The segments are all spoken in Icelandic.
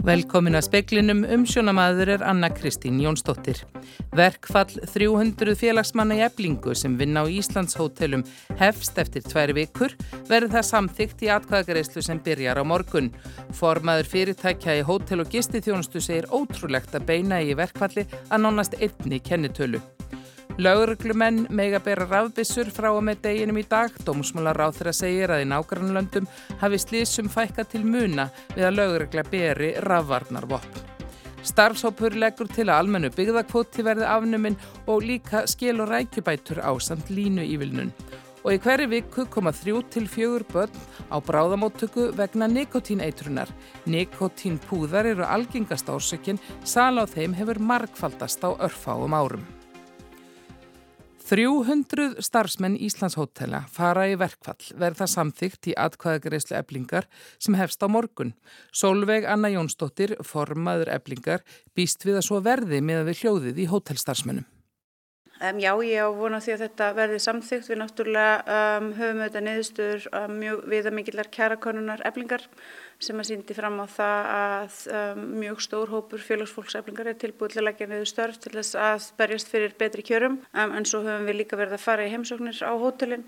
Velkomin að speklinum umsjónamaður er Anna Kristín Jónsdóttir. Verkfall 300 félagsmanna í eblingu sem vinna á Íslands hótelum hefst eftir tvær vikur verður það samþygt í atkvæðagreyslu sem byrjar á morgun. Formaður fyrirtækja í hótel og gisti þjónustu segir ótrúlegt að beina í verkfalli að nánast einni kennitölu. Lauruglumenn mega bera rafbissur frá og með deginum í dag. Dómsmálar ráð þeirra segir að í nágrannlöndum hafi slísum fækka til muna við að laurugla beri rafvarnarvopn. Starfshópur leggur til að almennu byggðakvoti verði afnuminn og líka skil og rækjubætur á samt línu ívilnun. Og í hverju viku koma þrjú til fjögur börn á bráðamóttöku vegna nikotíneitrunar. Nikotínpúðar eru algengast ásökinn, sal á þeim hefur markfaldast á örfáum árum. 300 starfsmenn Íslandshótela fara í verkfall verða samþygt í atkvæðagreyslu eblingar sem hefst á morgun. Solveig Anna Jónsdóttir, formaður eblingar, býst við að svo verði með að við hljóðið í hótelstarfsmennum. Um, já, ég á vona því að þetta verði samþygt. Við náttúrulega um, höfum auðvitað niðurstur um, mjög viðamikillar kjærakonunar eblingar sem að síndi fram á það að um, mjög stór hópur félagsfólkseflingar er tilbúið til að leggja niður störf til þess að berjast fyrir betri kjörum. Um, en svo höfum við líka verið að fara í heimsóknir á hótelin.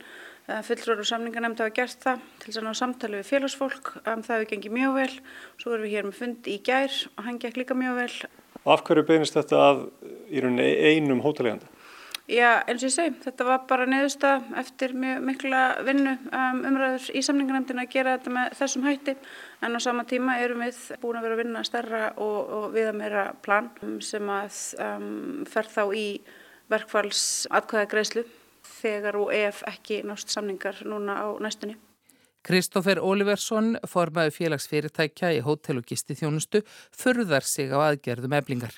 Uh, fullróru samningarnemnd hafa gert það til þess að ná samtali við félagsfólk. Um, það hefur gengið mjög vel. Svo erum við hér með fund í gær og hann gekk líka mjög vel. Af hverju beinist þetta að í rauninni einum hóteleganda? Já, eins og ég segi, þetta var bara neðusta eftir mjög mikla vinnu um, umræður í samningarnemndin að gera þetta með þessum hætti en á sama tíma erum við búin að vera að vinna stærra og, og viða meira plan sem að um, fer þá í verkfalls atkvæða greiðslu þegar og ef ekki nást samningar núna á næstunni. Kristófer Óliversson, formaði félagsfyrirtækja í hótel og gisti þjónustu, förðar sig á aðgerðum eblingar.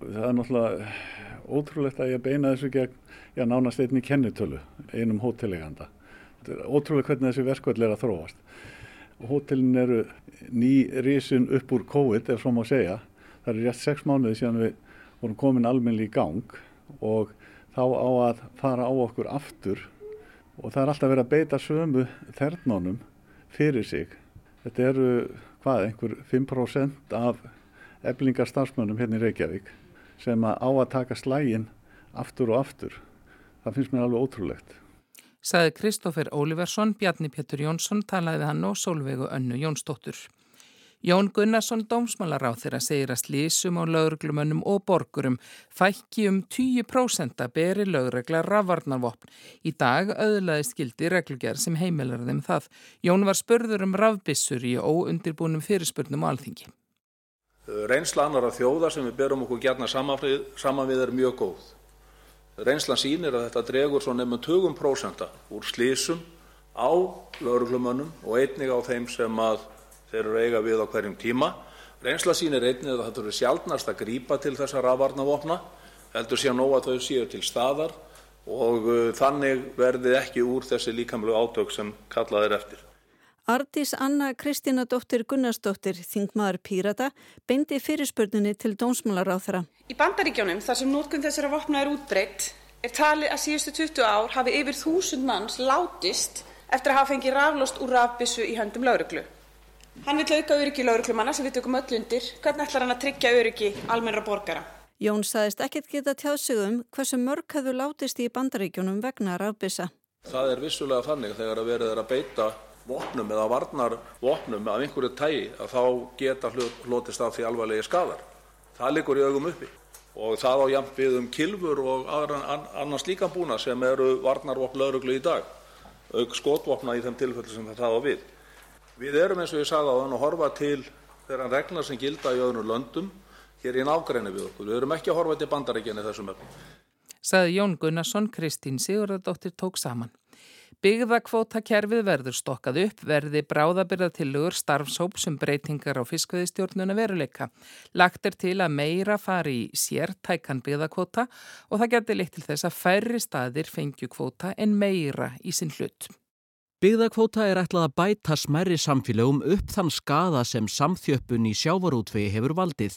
Það er náttúrulega ótrúlegt að ég beina þessu gegn, já nánast einni kennitölu, einum hóteleganda. Þetta er ótrúlega hvernig þessi verkvall er að þróast. Hótelin eru ný risin upp úr COVID, ef svo má segja. Það er rétt sex mánuði síðan við vorum komin almenni í gang og þá á að fara á okkur aftur og það er alltaf verið að beita sömu þernónum fyrir sig. Þetta eru, hvað, einhver 5% af eblingar starfsmönnum hérna í Reykjavík sem á að taka slægin aftur og aftur. Það finnst mér alveg ótrúlegt. Saði Kristófer Óliversson, Bjarni Pétur Jónsson talaði hann og Solveigu Önnu Jónsdóttur. Jón Gunnarsson dómsmálaráð þeirra segir að slísum á lauruglumönnum og borgurum fækki um 10% að beri laurugla rafvarnarvopn. Í dag auðlaði skildi reglugjær sem heimilar þeim það. Jón var spörður um rafbissur í óundirbúnum fyrirspurnum á alþingi. Reynsla annara þjóða sem við berum okkur gætna saman við er mjög góð. Reynslan sýnir að þetta dregur svo nefnum 20% úr slísum á lauruglumönnum og einnig á þeim sem að þeir eru eiga við á hverjum tíma. Reynsla sýnir einnig að þetta eru sjálfnast að grípa til þessa rafvarnavopna, heldur sé að nóga þau séu til staðar og þannig verði ekki úr þessi líkamlu átök sem kallað er eftir. Ardís Anna Kristina dóttir Gunnarsdóttir, þingmaður Pírata, beindi fyrirspurninni til dómsmálaráþara. Í bandaríkjónum þar sem nótkun þessara vopna er útbreytt er talið að síðustu 20 ár hafi yfir þúsund manns látist eftir að hafa fengið raflost úr rafbissu í höndum lauruglu. Hann vil auka öryggi lauruglumanna sem við tökum öll undir. Hvernig ætlar hann að tryggja öryggi almennra borgara? Jón saðist ekkert geta tjáðsugum hversu mörg hafðu látist í bandaríkjónum vegna rafbissa. Það er vissulega þannig þegar að verið er að beita vopnum eða varnar vopnum af einhverju tægi að þá geta hlotist af því alvarlegi skadar. Það liggur í augum uppi og það á jæmt við um kilfur og annars líka búna sem eru varnarvopn lauruglu í dag, auk skotvopna í þeim tilfellu sem það á við. Við erum eins og ég sagði á þann að horfa til þeirra reglar sem gilda í öðrum löndum hér í nágræni við okkur. Við erum ekki að horfa til bandarækjani þessum öfnum. Saði Jón Gunnarsson, Kristín Sigurðardóttir tók saman. Byggðakvótakerfið verður stokkað upp, verði bráðabyrðatilugur starfsóp sem breytingar á fiskveðistjórnuna veruleika. Lagt er til að meira fari í sértækan byggðakvóta og það getur leitt til þess að færri staðir fengju kvóta en meira í sinn hlut. Byggðakvóta er ætlað að bæta smerri samfélögum upp þann skada sem samþjöppun í sjávarútvegi hefur valdið.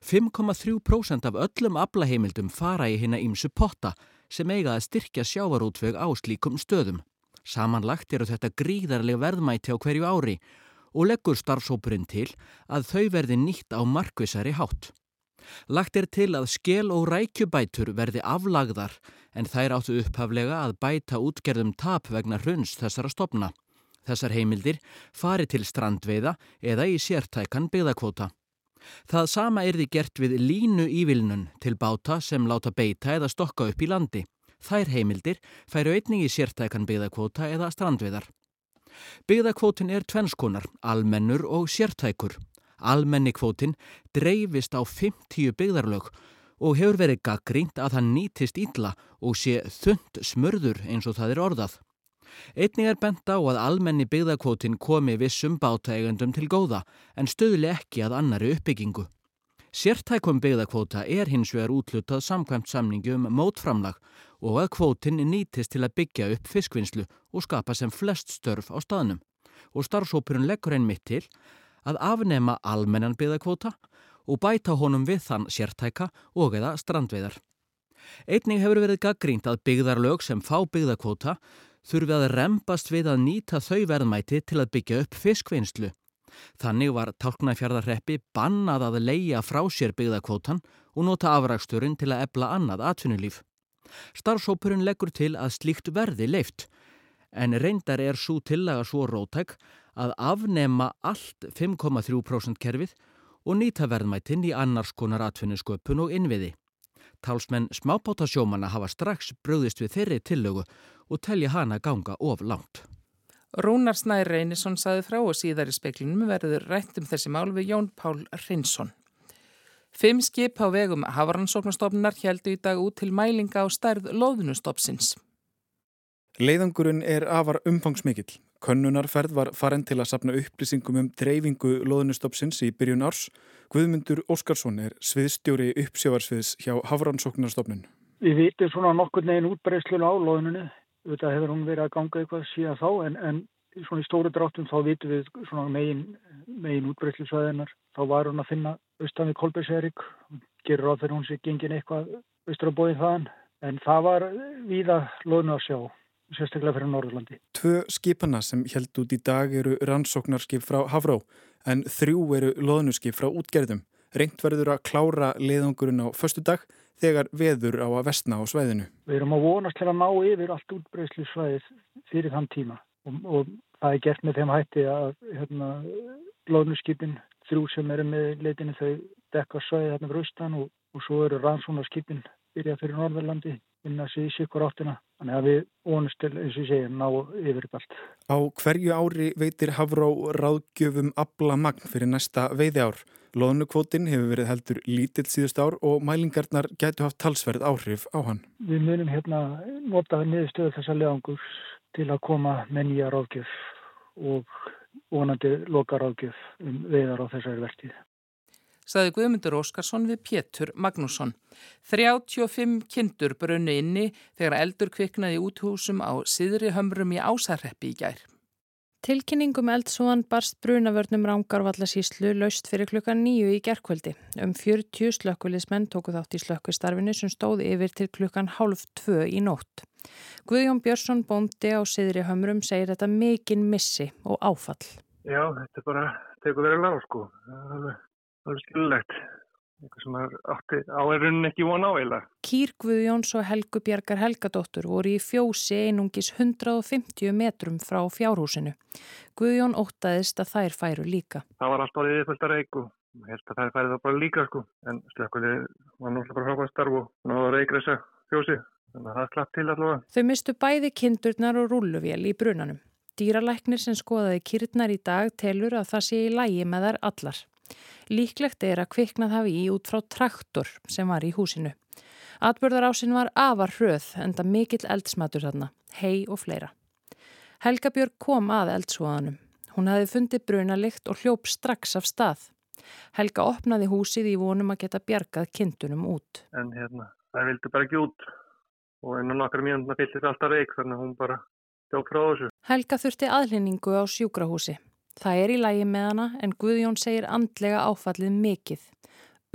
5,3% af öllum aflaheimildum fara í hérna ímsu potta sem eiga að styrkja sjávarútveg á slíkum stöðum. Samanlagt eru þetta gríðarlega verðmæti á hverju ári og leggur starfsópurinn til að þau verði nýtt á markvisari hátt. Lagt er til að skel og rækjubætur verði aflagðar en þær áttu upphaflega að bæta útgerðum tap vegna hruns þessara stopna. Þessar heimildir fari til strandveiða eða í sértækan byggðakvóta. Það sama er því gert við línu ívilnun til báta sem láta beita eða stokka upp í landi. Þær heimildir færu einning í sértækan byggðakvóta eða strandveiðar. Byggðakvótin er tvennskonar, almennur og sértækur. Almennikvótin dreifist á 50 byggðarlög og hefur verið gaggrínt að hann nýtist ítla og sé þund smörður eins og það er orðað. Einning er bent á að almenni byggðakvótin komi vissum bátaegundum til góða en stöðli ekki að annari uppbyggingu. Sértækum byggðakvóta er hins vegar útlutað samkvæmt samningi um mótframlag og að kvótin nýtist til að byggja upp fiskvinnslu og skapa sem flest störf á staðnum. Og starfsópurinn leggur einn mitt til að afnema almennan byggðakvóta og bæta honum við þann sértæka og eða strandveiðar. Einning hefur verið gaggrínt að byggðarlög sem fá byggðakvóta þurfi að rempast við að nýta þau verðmæti til að byggja upp fiskvinnslu. Þannig var tálknæfjarðarreppi bannað að leia frá sér byggðakvótan og nota afraksturinn til að ebla annað atvinnulíf. Starfsópurinn leggur til að slíkt verði leift en reyndar er svo tillaga svo rótæk að afnema allt 5,3% kerfið og nýta verðmætinn í annars konar atvinnusköpun og innviði. Talsmenn smábátasjómana hafa strax bröðist við þeirri tillögu og telja hana ganga of langt. Rúnar Snær Reynisson saði frá og síðar í speklinum verður rætt um þessi mál við Jón Pál Rinsson. Fimm skip á vegum Hafaransóknastofnunar heldu í dag út til mælinga á stærð loðunustofsins. Leiðangurinn er afar umfangsmikill. Könnunarferð var farin til að sapna upplýsingum um dreifingu loðunustofsins í byrjun árs. Guðmundur Óskarsson er sviðstjóri uppsjávarsviðs hjá Hafaransóknarstofnun. Við vitum svona nokkur neginn útbreyslun á loðuninu. Þetta hefur hún verið að ganga eitthvað síðan þá en, en svona í stóru dráttum þá vitum við svona megin, megin útbreyðslisvæðinar þá var hún að finna austan við Kolbjörnsverik gerur á þegar hún sé gengin eitthvað austra bóðið þaðan en það var víða loðinu að sjá sérstaklega fyrir Norðurlandi. Tvö skipana sem held út í dag eru rannsóknarskip frá Havró en þrjú eru loðnuskip frá útgerðum. Reynt verður að klára leiðangurinn á förstu dag þegar veður á að vestna á svæðinu. Við erum að vonast til að ná yfir allt útbreyðslisvæðið fyrir þann tíma og, og það er gert með þeim hætti að hérna, loðnuskipin þrjú sem eru með leitinu þau dekka svæðið hérna fyrir austan og, og svo eru rannsóknarskipin byrjað fyrir Norðurlandi vinna sig í sikkur áttina. Þannig að við vonumst til, eins og ég segi, ná yfir allt. Á hverju ári veitir Havró ráðgjöfum abla magn fyrir næsta veiði ár. Lóðnukvótin hefur verið heldur lítill síðust ár og mælingarnar getur haft talsverð áhrif á hann. Við munum hérna nota niðurstöðu þessa leðangur til að koma með nýja ráðgjöf og vonandi loka ráðgjöf um veiðar á þessari vertið saði Guðmundur Óskarsson við Pétur Magnússon. 35 kindur brunni inni þegar eldur kviknaði út húsum á Siðri hömrum í Ásarreppi í gær. Tilkynningum eldsúan barst brunavörnum Rángarvallasíslu laust fyrir klukkan nýju í gerkvöldi. Um 40 slökkulismenn tóku þátt í slökkustarfinu sem stóði yfir til klukkan hálf tvö í nótt. Guðjón Björnsson bóndi á Siðri hömrum segir þetta mikinn missi og áfall. Já, þetta bara tekur verið lág sko. Það er alveg skilulegt eitthvað sem átti áerun ekki von á eila. Kýr Guðjóns og Helgu Bjarkar Helgadóttur voru í fjósi einungis 150 metrum frá fjárhúsinu. Guðjón óttaðist að þær færu líka. Það var alltaf yfirfölda reik og held að þær færi það bara líka sko en slökkulli var náttúrulega bara frábært starf og náða reikreisa fjósi þannig að það slapp til allavega. Þau mistu bæði kindurnar og rúluvél í brunanum. Dýralæknir sem skoðaði kýrnar í dag telur að það sé í lægi með þær allar. Líklegt er að kviknað hafi í út frá traktor sem var í húsinu. Atbörðarásin var afar hröð en það mikill eldsmatur þarna, hei og fleira. Helga Björg kom að eldsvoðanum. Hún hafi fundið brunalikt og hljóp strax af stað. Helga opnaði húsið í vonum að geta bjargað kindunum út. En hérna, það vildi bara ekki út og enn og nokkar mjönda fyllir alltaf reik þannig að hún bara stjók frá þessu. Helga þurfti aðlýningu á sjúkrahúsi. Það er í lægi með hana en Guðjón segir andlega áfallið mikill.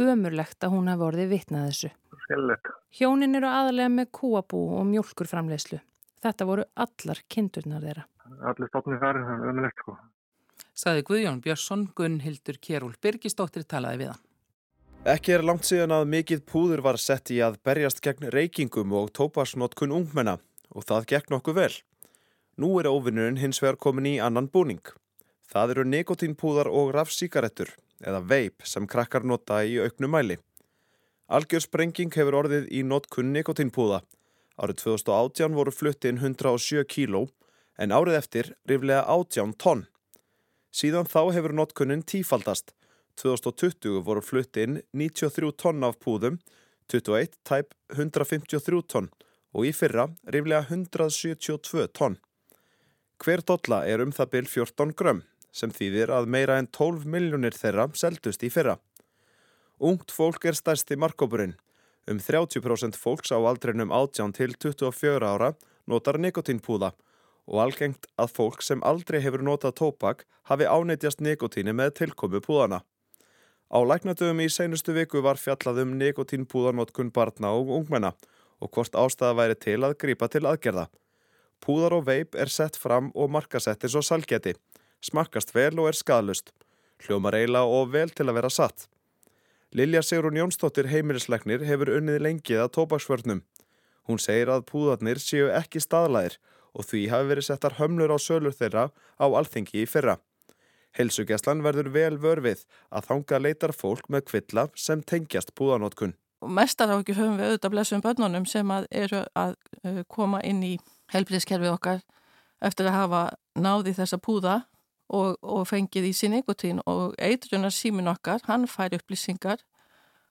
Ömurlegt að hún hafi orðið vitnað þessu. Skellett. Hjónin eru aðalega með kúabú og mjölkurframleyslu. Þetta voru allar kindurnar þeirra. Allir stofnir þar, ömurlegt sko. saði Guðjón Björnsson, Gunnhildur Kjærúl Birgisdóttir talaði við hann. Ekki er langt síðan að mikið púður var sett í að berjast gegn reykingum og tópasnotkun ungmenna og það gegn okkur vel. Nú er óvinnurinn hins vegar komin í annan búning. Það eru nikotínpúðar og rafsíkarettur eða veip sem krakkar nota í auknu mæli. Algjör sprenging hefur orðið í notkun nikotínpúða. Árið 2018 voru fluttinn 107 kíló en árið eftir riflega 18 tonn. Síðan þá hefur notkunnin tífaldast 2020 voru flutt inn 93 tonn af púðum, 21 tæp 153 tonn og í fyrra riflega 172 tonn. Hver dolla er um það byll 14 grömm sem þýðir að meira en 12 miljónir þeirra seldust í fyrra. Ungt fólk er stærsti markkópurinn. Um 30% fólks á aldrinum 18 til 24 ára notar nikotínpúða og algengt að fólk sem aldrei hefur notað tópak hafi ánætjast nikotíni með tilkomu púðana. Á læknatöfum í seinustu viku var fjallað um nikotínpúðarnotkun barna og ungmenna og hvort ástæða væri til að grípa til aðgerða. Púðar og veip er sett fram og markasett eins og salgeti, smakkast vel og er skadlust, hljómar eila og vel til að vera satt. Lilja Sigrun Jónsdóttir heimilisleiknir hefur unnið lengið að tópaksvörnum. Hún segir að púðarnir séu ekki staðlæðir og því hafi verið settar hömlur á sölur þeirra á alþengi í fyrra. Helsugjastlan verður vel vörfið að þanga leitar fólk með kvilla sem tengjast púðanótkun. Mestar á ekki höfum við auðvitað blessum börnunum sem að eru að uh, koma inn í helbriðskerfið okkar eftir að hafa náði þessa púða og, og fengið í sín ykkurtín og eitrunar símin okkar, hann fær upplýsingar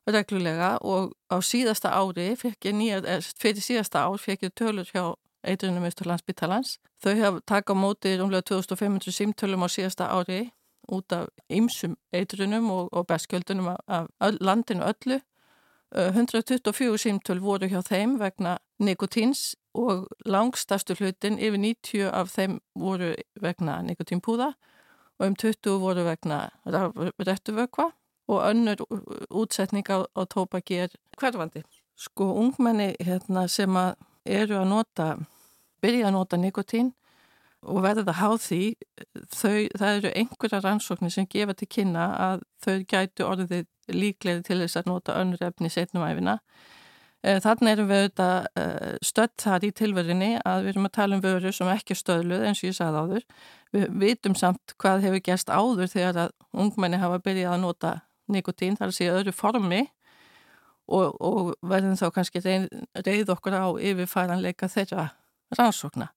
reglulega og á síðasta ári, nýja, eh, fyrir síðasta ár fekk ég tölur hjá eitrunum Ísturlandsbyttalans. Þau hafa taka mótið umlega 2500 símtölum á síðasta ári út af ymsum eitrunum og, og bestgjöldunum af, af landinu öllu. 124 símtöl voru hjá þeim vegna nikotins og langstastu hlutin yfir 90 af þeim voru vegna nikotínpúða og um 20 voru vegna réttuvökva og önnur útsetning á, á tópaki er hverfandi. Sko ungmenni hérna, sem að eru að nota byrja að nota nikotín og verða háð því þau, það eru einhverja rannsóknir sem gefa til kynna að þau gætu orðið líklega til þess að nota önnur efni setnum æfina. Eh, þannig erum við auðvitað eh, stödd þar í tilverðinni að við erum að tala um vöru sem ekki stöðluð eins og ég sagði áður. Við vitum samt hvað hefur gæst áður þegar að ungmenni hafa byrjað að nota nikotín, þar að segja öðru formi og, og verðum þá kannski reyð okkur á yfirfæranleika þeirra rannsókna.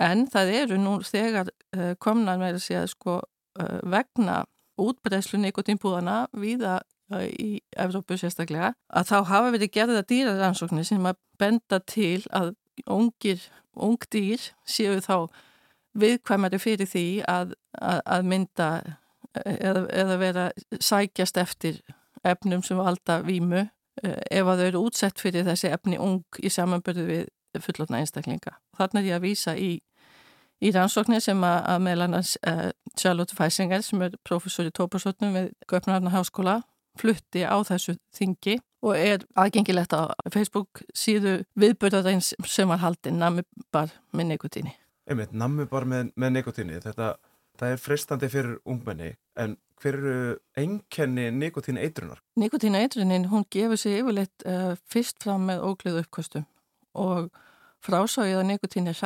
En það eru nú þegar uh, komnar með að segja sko uh, vegna útbreyslu nikotínbúðana viða uh, í Evrópu sérstaklega að þá hafa verið gerða dýrarannsóknir sem að benda til að ungir, ung dýr séu þá viðkvæmari fyrir því að, að, að mynda eða, eða vera sækjast eftir efnum sem valda vímu ef að þau eru útsett fyrir þessi efni ung í samanbyrðu við fullotna einstaklinga. Þannig er ég að vísa í, í rannsóknir sem að, að meðlan að uh, Charlotte Feisinger sem er professor í tóparsotnum við Göpnarna háskóla flutti á þessu þingi og er aðgengilegt á Facebook síðu viðbörðarins sem var haldinn nammi bar með nikotíni. Einmitt, nammi bar með, með nikotíni, þetta það er fristandi fyrir ungmenni en hver eru einkenni nikotín eitrunar? Nikotín eitrunin, hún gefur sig yfirleitt uh, fyrst fram með ógleðu uppkostum og frásóið að nikotín er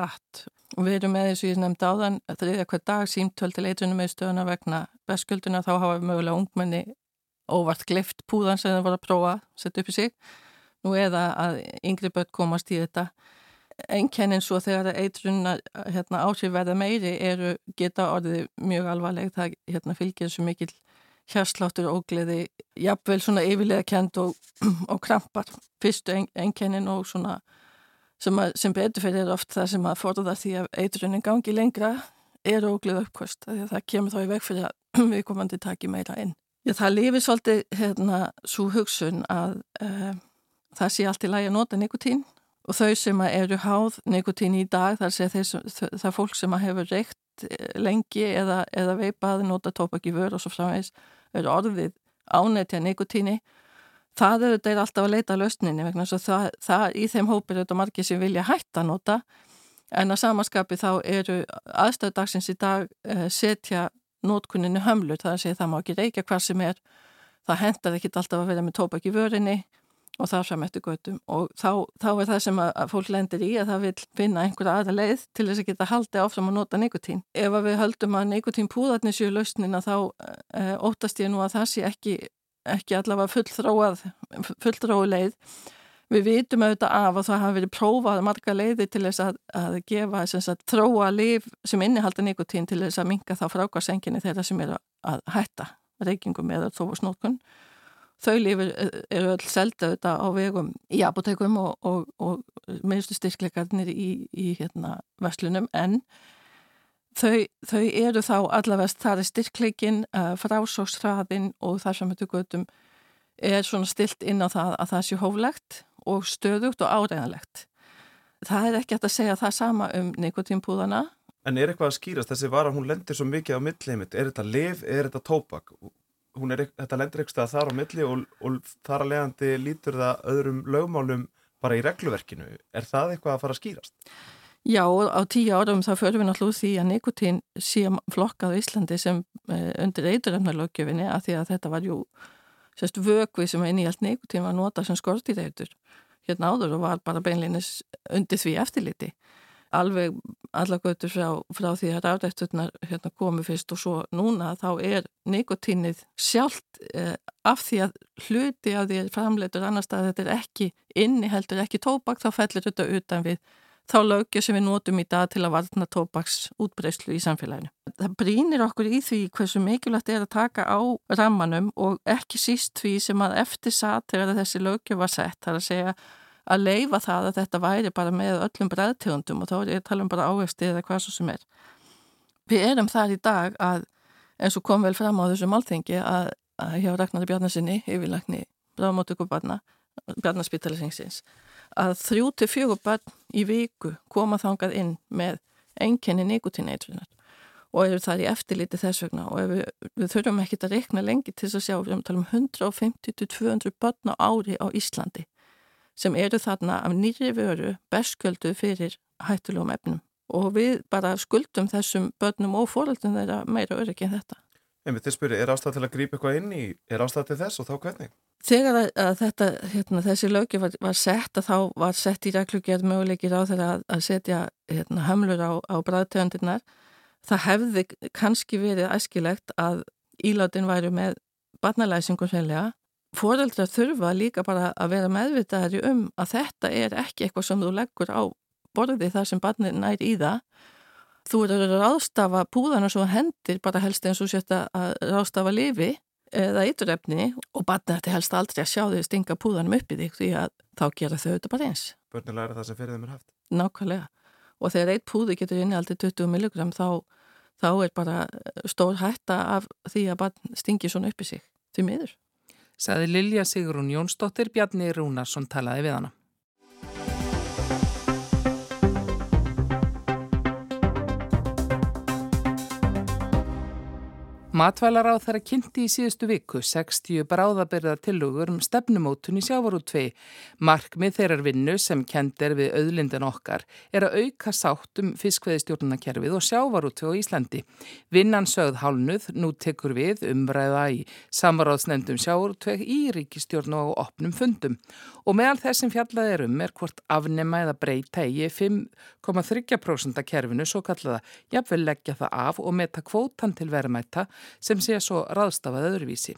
og við erum með þessu ég nefndi áðan þriðja hver dag símtöl til eitrunum með stöðuna vegna beskulduna þá hafa við mögulega ungmenni óvart gleift púðan sem það voru að prófa að setja upp í sig. Nú eða að yngri börn komast í þetta. Enkennin svo þegar eitrunna hérna, áhrif verða meiri eru geta orðið mjög alvarleg. Það hérna, fylgir svo mikil hérsláttur og ógleði, jafnvel svona yfirlega kent og, og krampar. Fyrstu enkennin og svona sem, að, sem betur fyrir oft það sem að forða því að eitrunin gangi lengra er óglið uppkvöst því að það kemur þá í veg fyrir að við komandi taki meira inn. Já, það lifir svolítið hérna svo hugsun að uh, það sé allt í lagi að nota nikotín og þau sem eru háð nikotín í dag þar sé þeir, það er fólk sem hefur reykt eh, lengi eða, eða veipað, nota tópak í vör og svo framvegs eru orðið ánættja nikotíni það er þetta alltaf að leita lausninni vegna þess að það, í þeim hópir þetta margir sem vilja hætta að nota. En að samaskapi þá eru aðstöðdagsins í dag uh, setja nótkunninu hömlu, það er að segja það má ekki reykja hvað sem er, það hendar ekkit alltaf að vera með tóbak í vörinni og það fram eftir göttum og þá, þá er það sem að fólk lendir í að það vil finna einhverja aðra leið til þess að geta haldið áfram að nota nikotín. Ef að við höldum að nikotínpúðarnir séu lausnina þá e, óttast ég nú að það sé ekki, ekki allavega fullþróað, fullþróu leið. Við vitum auðvitað af að það hafi verið prófað marga leiði til þess að, að gefa sagt, þróa liv sem innihalda nikotín til þess að minga þá frákvarsenginni þeirra sem eru að hætta reykingum eða þófusnótkun þau lifir eru öll selda þetta á vegum í apotekum og, og, og meðstu styrkleikarnir í, í hérna verslunum en þau, þau eru þá allavegst þar er styrkleikin uh, frásóksfraðin og þar sem þetta götum er svona stilt inn á það að það sé hóflegt og stöðugt og áreðanlegt það er ekki hægt að segja það sama um nikotínpúðana En er eitthvað að skýrast þessi vara, hún lendir svo mikið á millheimitt, er þetta liv, er þetta tópak? Er, þetta lendir eitthvað þar á milli og, og þar að leiðandi lítur það öðrum lögmálum bara í regluverkinu. Er það eitthvað að fara að skýrast? Já, á tíu árum þá förum við náttúrulega því að nikotín sé flokkað í Íslandi sem eh, undir eituröfnarlögjöfinni að því að þetta var jú sérst vögvi sem inn í allt nikotín var notað sem skortýreitur hérna áður og var bara beinleinis undir því eftirliti. Alveg alla götur frá, frá því að rafrætturnar hérna, komi fyrst og svo núna þá er nikotínið sjálft eh, af því að hluti af því að framleitur annar stað þetta er ekki inni heldur ekki tóbak þá fellur þetta utan við þá lögja sem við notum í dag til að varna tóbaks útbreyslu í samfélaginu. Það brínir okkur í því hversu mikilvægt er að taka á rammanum og ekki síst því sem að eftir satt þegar þessi lögja var sett, það er að segja að leifa það að þetta væri bara með öllum bræðtegundum og þá er ég að tala um bara ávegsti eða hvað svo sem er. Við erum þar í dag að eins og kom vel fram á þessu málþengi að, að hjá Ragnarður Bjarnasinni, yfirlagni bráðmótöku barna, Bjarnaspítalisengsins, að þrjú til fjögur barn í viku koma þangað inn með enginni nikotinneitrunar og eru þar í eftirliti þess vegna og við, við þurfum ekki að rekna lengi til þess að sjá, við erum að tala um 150-200 barn á ári á Íslandi sem eru þarna af nýri vöru bersköldu fyrir hættulegum efnum og við bara skuldum þessum börnum og fóröldum þeirra meira öryggi en þetta. En við til spyrja, er ástæð til að grípa eitthvað inn í, er ástæð til þess og þá hvernig? Þegar að, að þetta, hérna, þessi lögi var, var sett að þá var sett í reglugjörð möguleikir á þeirra að, að setja hérna, hömlur á, á bræðtöðundirnar, það hefði kannski verið æskilegt að íláttinn væri með barnalæsingum sérlega Fóreldrar þurfa líka bara að vera meðvitaðari um að þetta er ekki eitthvað sem þú leggur á borði þar sem barnið nær í það. Þú eru að ráðstafa púðana svo hendir bara helst eins og setja að ráðstafa lifi eða yturrefni og barnið þetta helst aldrei að sjá þau stinga púðanum upp í þig því að þá gera þau þetta bara eins. Börnir læra það sem fyrir þeim er haft. Nákvæmlega. Og þegar eitt púði getur inn í aldrei 20 milligram þá, þá er bara stór hætta af því að barn stingi svona upp í sig. Því miður saði Lilja Sigrun Jónsdóttir Bjarni Rúnarsson talaði við hana. Matvælaráð þar að kynnti í síðustu viku 60 bráðabyrða tilugur um stefnumótun í sjávarútvei. Markmið þeirrar vinnu sem kend er við auðlindin okkar er að auka sátt um fiskveðistjórnarkerfið og sjávarútvei á Íslandi. Vinnan sögð hálnuð nú tekur við umræða í samráðsnefndum sjávarútvei í ríkistjórn og opnum fundum. Og meðal þessum fjallað er um er hvort afnema eða breyta í 5,3% kerfinu svo kallaða jafnvel leggja það af og meta kvótan til verðmæta sem sé svo ráðstafað öðruvísi.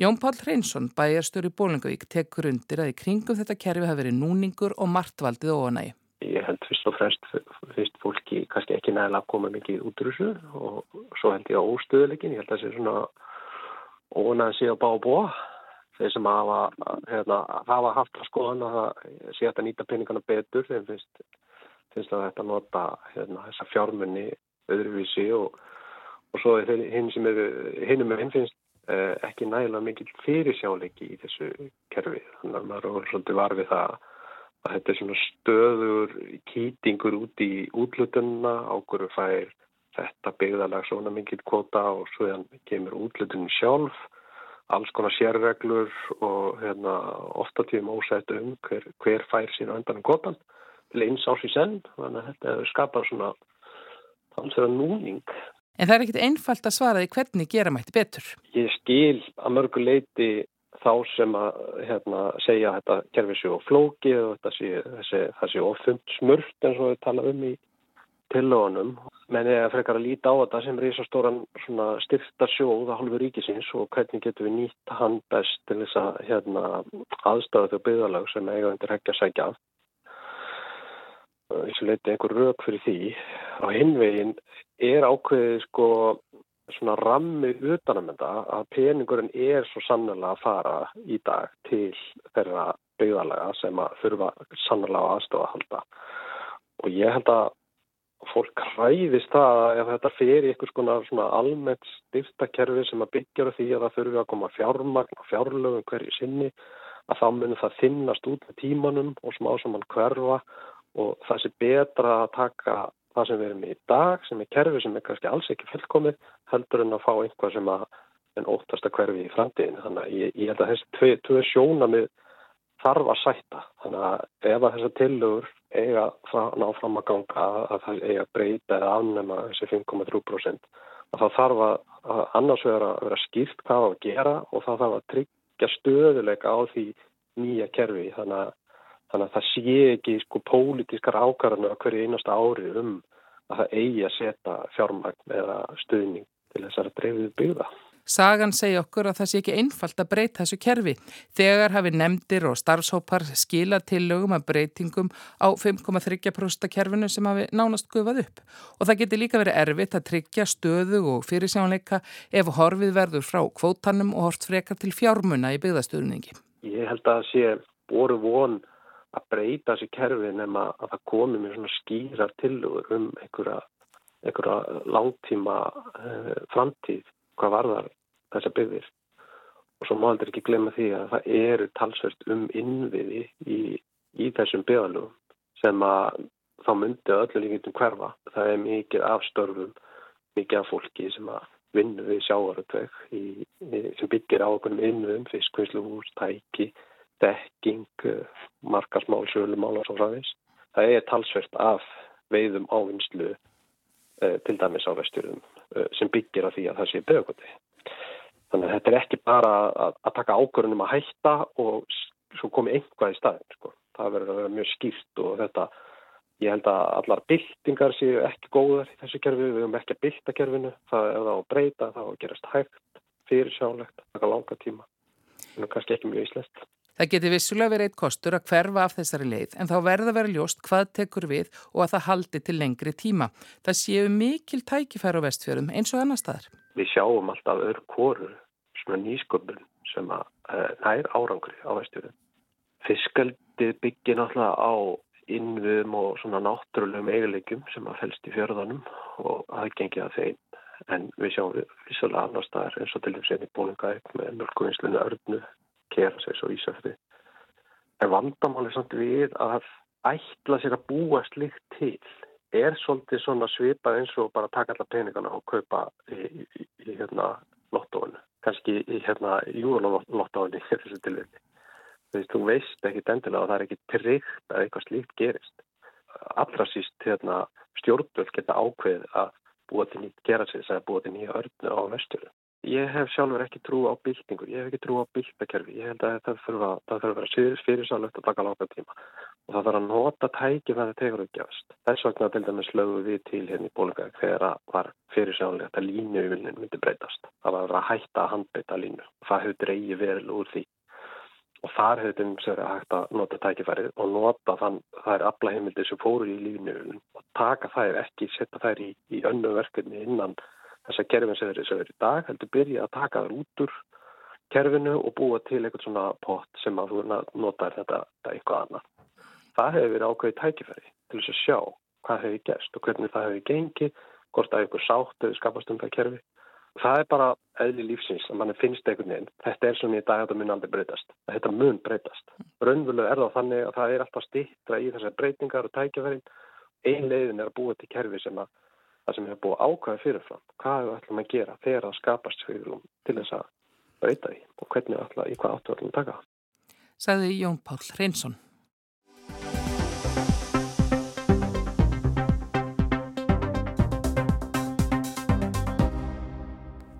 Jón Pál Hreinsson, bæjarstöru Bólingavík, tekur undir að í kringum þetta kerfi hafi verið núningur og margtvaldið óanægi. Ég held fyrst og fremst fyrst fólki kannski ekki nægilega að koma mikið út úr þessu og svo held ég á óstöðuleikin. Ég held að það sé svona óanægið sé að bá að búa. Þeir sem hafa, hérna, hafa haft að skoðan að sé að nýta peningana betur þeim finnst, finnst að þetta nota hérna, þessa fjármunni öðruvísi og og svo er hinn sem eru hinnum með hinn finnst uh, ekki nægilega mikil fyrirsjáleiki í þessu kerfi. Þannig að maður er svolítið varfið það að þetta er svona stöður kýtingur út í útlutunna ákveður fær þetta byggðalag svona mikil kvota og svo kemur útlutunum sjálf. Alls konar sérreglur og hérna, ofta tíum ósættu um hver, hver fær sín öndanum kvotan til eins ás í senn. Þannig að þetta skapar svona þannig að núning En það er ekkit einfalt að svara því hvernig gera mætti betur. Ég skil að mörgu leiti þá sem að hérna, segja að þetta kerfi sér og flóki og þetta sé, þessi, það sé ofund smurt eins og við tala um í tillögunum. Menn ég að frekar að líta á þetta sem er í svo stóran styrta sjóð að hálfu ríkisins og hvernig getur við nýtt hann best til þess að hérna, aðstöðu þau byggðalag sem eiga undir heggja sækja af. Þessu leiti einhver rauk fyrir því. Á hinvegin er ákveðið sko svona rammi utanamenda að peningurinn er svo sannlega að fara í dag til þeirra byggðalega sem að þurfa sannlega aðstofa að halda. Og ég held að fólk hræðist það að ef þetta fer í eitthvað svona, almennt styrtakerfi sem að byggja því að það þurfi að koma fjármagn og fjárlögum hverju sinni að þá munir það þinnast út með tímanum og smá sem mann hverfa og það sé betra að taka það sem við erum í dag, sem er kerfi sem er kannski alls ekki fullkomið, heldur en að fá einhvað sem að en óttasta hverfi í framtíðinu. Þannig að ég, ég held að þessi tvö sjónamið þarf að sætta. Þannig að ef að þessar tillögur eiga ná fram að ganga að það eiga að breyta eða afnema þessi 5,3% að það þarf að, að annars vera, vera skýrt hvað að gera og það þarf að tryggja stöðuleika á því nýja kerfi. Þannig að Þannig að það sé ekki sko pólitískar ákvarðanu að hverju einasta ári um að það eigi að setja fjármagn eða stuðning til þessara dreifið byggða. Sagan segja okkur að það sé ekki einfalt að breyta þessu kerfi. Þegar hafi nefndir og starfshópar skila tillögum að breytingum á 5,3% kerfinu sem hafi nánast gufað upp. Og það geti líka verið erfitt að tryggja stöðu og fyrirsjónleika ef horfið verður frá kvótanum og hort frekar til fjármuna í byggðastöðningi. Ég held að það sé boru von að breyta þessi kerfi nema að það komi með svona skýrar tilugur um einhverja, einhverja langtíma uh, framtíð hvað varðar þessa byggðir og svo má aldrei ekki glemja því að það eru talsvert um innviði í, í þessum byggðalugum sem að þá myndi öllu líkjum hverfa. Það er mikið afstörfum, mikið af fólki sem að vinna við sjáaröldveg sem byggir á okkur um innviðum, fiskvinnsluhús, tæki dekking, eh, markasmál, sölumál og svo fræðis. Það er talsvert af veiðum ávinnslu uh, til dæmis á vesturum uh, sem byggir á því að það sé beðugoti. Þannig að þetta er ekki bara að, að taka ákvörðunum að hætta og svo komi einhvað í staðin. Sko. Það verður að vera mjög skýrt og þetta, ég held að allar byltingar séu ekki góðar í þessu kerfi, við höfum ekki að bylta kerfinu, það er það að breyta, það er að gerast hægt, fyrirsjálegt, taka langa tíma, en kannski ekki mjög íslest. Það geti vissulega verið eitt kostur að hverfa af þessari leið en þá verða verið ljóst hvað tekur við og að það haldi til lengri tíma. Það séu mikil tækifæru á vestfjörðum eins og annar staðar. Við sjáum alltaf öðru kóru, svona nýsköpun sem að uh, nær árangri á vestfjörðum. Fiskaldið byggir náttúrulega á innviðum og svona náttúrulegum eiginleikum sem að helst í fjörðanum og aðgengið að þeim. En við sjáum vissulega annar staðar eins og til þess að við búin að með mjölkuvinslinu örnu kera sér svo ísöfti. En vandamáli samt við að ætla sér að búa slikt til er svolítið svona svipað eins og bara taka alla peningana og kaupa í, í, í hérna lottóinu. Kanski í hérna júralottóinu í þessu tilvægni. Þú veist ekki endilega að það er ekki tryggt að eitthvað slíkt gerist. Allra síst hérna, stjórnvöld geta ákveð að búa til nýtt gera sér þess að búa til nýja örnu á vesturinn. Ég hef sjálfur ekki trú á byltingur, ég hef ekki trú á byltakerfi, ég held að það þurfa að vera fyrirsálugt að taka láta tíma og það þarf að nota tæki með það tegur uppgjafast. Þess vegna til dæmis lögum við til hérna í bólunga þegar var fyrirsálugt að línuuvilnin myndi breytast. Það var að hætta að handbeita línu það hefur dreigið verið úr því og þar hefur þeim sér að hægt að nota tækifærið og nota þann þær aflaheimildi sem fóru í línuuvilnin og taka þær ekki, setja þær í, í önnu verkefni innan þess að kerfin sem þeir eru í dag heldur byrja að taka þar út úr kerfinu og búa til eitthvað svona pott sem að þú notar þetta, þetta eitthvað annað. Það hefur verið ákveðið tækifæri til þess að sjá hvað hefur gerst og hvernig það hefur gengið, hvort að eitthvað sátt hefur skapast um það kerfi. Það er bara eðli lífsins að mann finnst einhvern veginn. Þetta er svona í dag að það mun aldrei breytast. Þetta mun breytast. Raunvölu er það þannig að það er alltaf stittra í þessar breytingar og tækifærin. Ein leiðin er að búa til kerfi sem að það sem hefur búið ákvæði fyrirfram hvað við ætlum að gera þegar það skapast fyrir til þess að breyta því og hvernig við ætlum í hvað áttu ætlum að taka. Saði Jón Pál Reynsson.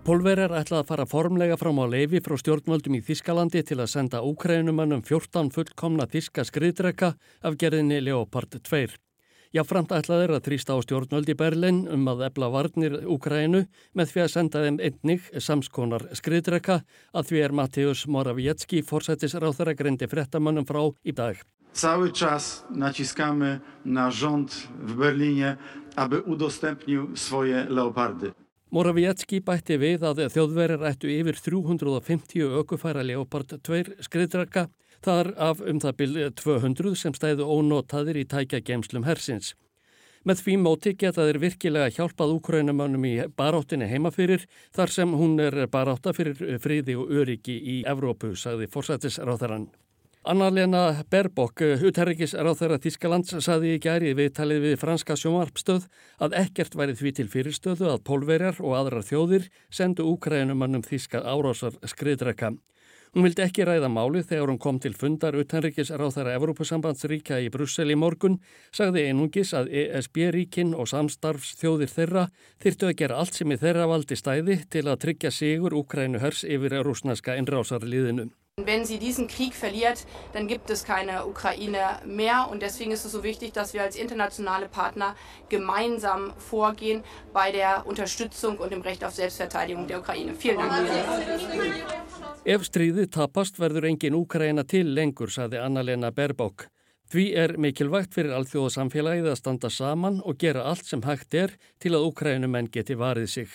Pólverjar ætlaði að fara formlega fram á leifi frá stjórnvöldum í Þískalandi til að senda úkrænumannum 14 fullkomna þíska skriðdreka af gerðinni Leopard 2. Jáframt ætlaði þeir að þrýsta á stjórnvöld í Berlin um að ebla varnir Úkrænu með því að senda þeim einnig samskonar skriðdreka að því er Mateusz Morawiecki forsættisráþara greindi frettamannum frá í dag. Cały czas naciskamy na rząd w Berlinie, aby udostępnił swoje leopardy. Morawiecki bætti við að þjóðverðir ættu yfir 350 ökufæra Leopard 2 skriðdraka, þar af um það byrð 200 sem stæðu ónotaðir í tækja gemslum hersins. Með því móti geta þeir virkilega hjálpað úkrænumannum í baráttinni heimafyrir þar sem hún er barátta fyrir friði og öryggi í Evrópu, sagði forsættisráþarann. Anna-Lena Berbok, utherrikisráð þeirra Þískalands, saði í gæri við talið við franska sjómarpstöð að ekkert væri því til fyrirstöðu að pólverjar og aðrar þjóðir sendu úkrænumannum Þíska árásar skriðdreka. Hún vildi ekki ræða máli þegar hún kom til fundar utanrikisráð þeirra Evrópusambandsríka í Brussel í morgun, sagði einungis að ESB-ríkin og samstarfsþjóðir þeirra þyrtu að gera allt sem í þeirra valdi stæði til að tryggja sigur úkrænu hers yfir rúsnaska innrásarliðinu. Wenn sie diesen Krieg verliert, dann gibt es keine Ukraine mehr. Und deswegen ist es so wichtig, dass wir als internationale Partner gemeinsam vorgehen bei der Unterstützung und dem Recht auf Selbstverteidigung der Ukraine. Vielen Dank. Ef stríðið tapast verður engin Úkraina til lengur, saði Anna-Lena Berbók. Því er mikilvægt fyrir alþjóðasamfélagið að standa saman og gera allt sem hægt er til að Úkrænumenn geti varið sig.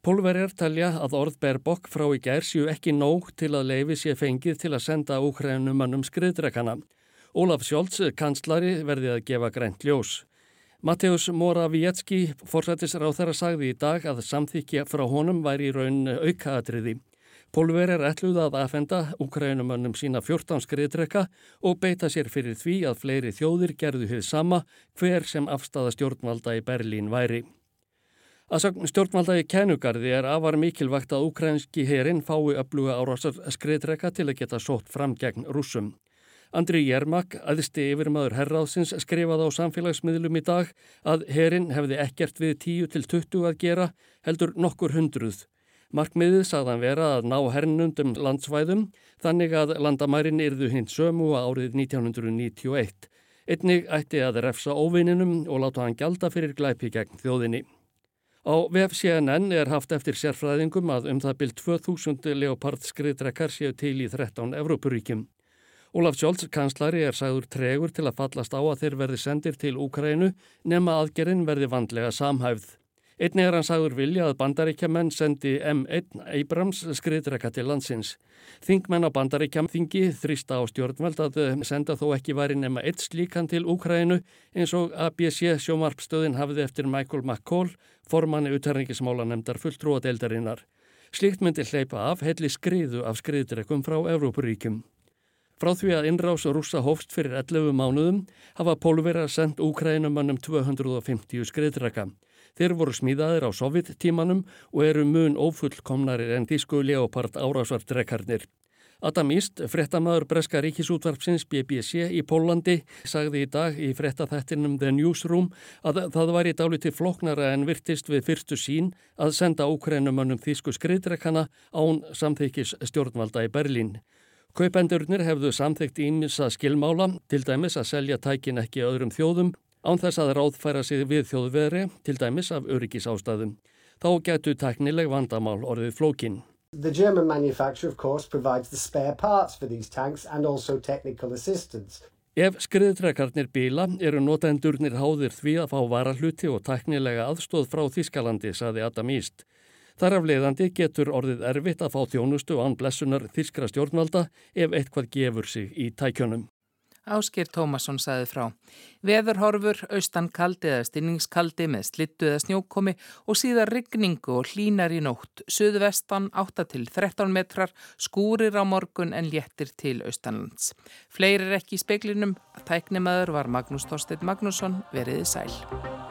Pólverjar talja að orð Berbok frá í gær séu ekki nóg til að leifi sé fengið til að senda úkrænumannum skriðdrekana. Ólaf Sjólds, kanslari, verði að gefa grænt ljós. Mateusz Morawiecki, forsættisráð þeirra, sagði í dag að samþykja frá honum væri í raun aukaatriði. Pólverjar ætluða að aðfenda úkrænumannum sína 14 skriðdreka og beita sér fyrir því að fleiri þjóðir gerðu hér sama hver sem afstafa stjórnvalda í Berlín væri. Að sagn stjórnvalda í Kenugarði er afar mikilvægt að ukrænski herin fái öfluga árásar skriðdreka til að geta sótt fram gegn rúsum. Andri Jermak, aðsti yfirmaður herraðsins, skrifaði á samfélagsmiðlum í dag að herin hefði ekkert við 10-20 að gera, heldur nokkur hundruð. Markmiðið sagðan vera að ná hernundum landsvæðum, þannig að landamærin yrðu hins sömu árið 1991. Einnig ætti að refsa óvininum og láta hann gjalda fyrir glæpi gegn þjóðinni. Á VF CNN er haft eftir sérfræðingum að um það byrj 2000 leopard skriðdrekkar séu til í 13 Evrópuríkjum. Ólaf Sjólds kanslari er sagður tregur til að fallast á að þeir verði sendir til Úkrænu nema aðgerinn verði vandlega samhæfð. Einni er hann sagður vilja að bandaríkjaman sendi M1 Abrams skriðdrekka til landsins. Þingmenn á bandaríkjamþingi þrýsta á stjórnveld að senda þó ekki væri nema eitt slíkan til Úkrænu eins og ABC sjómarpstöðin hafði eftir Michael McCall, formanni uthæringismála nefndar fulltrúa deildarinnar. Slíkt myndi hleypa af helli skriðu af skriðdrekkum frá Evrópuríkjum. Frá því að innrás og rúsa hófst fyrir 11 mánuðum hafa pólverjar sendt Úkrænumannum 250 skriðdrekka. Þeir voru smíðaðir á sovjettímanum og eru mun ófullkomnarir en dísku leopard árásvardrekarnir. Adam East, frettamæður Breska ríkisútvarpsins BBC í Pólandi, sagði í dag í frettaþættinum The Newsroom að það var í dáliti floknara en virtist við fyrstu sín að senda ókrænumannum þýsku skriðdrekana án samþykis stjórnvalda í Berlín. Kaupendurnir hefðu samþykt ímissa skilmála, til dæmis að selja tækin ekki öðrum þjóðum án þess að ráðfæra sig við þjóðveri, til dæmis af öryggisástæðum. Þá getur teknileg vandamál orðið flókin. The German manufacturer of course provides the spare parts for these tanks and also technical assistance. Ef skriðtrekarnir bíla eru notendurnir háðir því að fá varahluti og teknilega aðstóð frá Þískalandi, saði Adam East. Þar af leiðandi getur orðið erfitt að fá þjónustu án blessunar þískra stjórnvalda ef eitthvað gefur sig í tækjunum. Áskir Tómasson saði frá. Veðurhorfur, austan kaldi eða stinningskaldi með slittu eða snjókomi og síðan rigningu og hlínar í nótt. Suðvestan 8 til 13 metrar, skúrir á morgun en léttir til austanlands. Fleirir ekki í speiklinum, tæknimaður var Magnús Þorstein Magnússon, veriði sæl.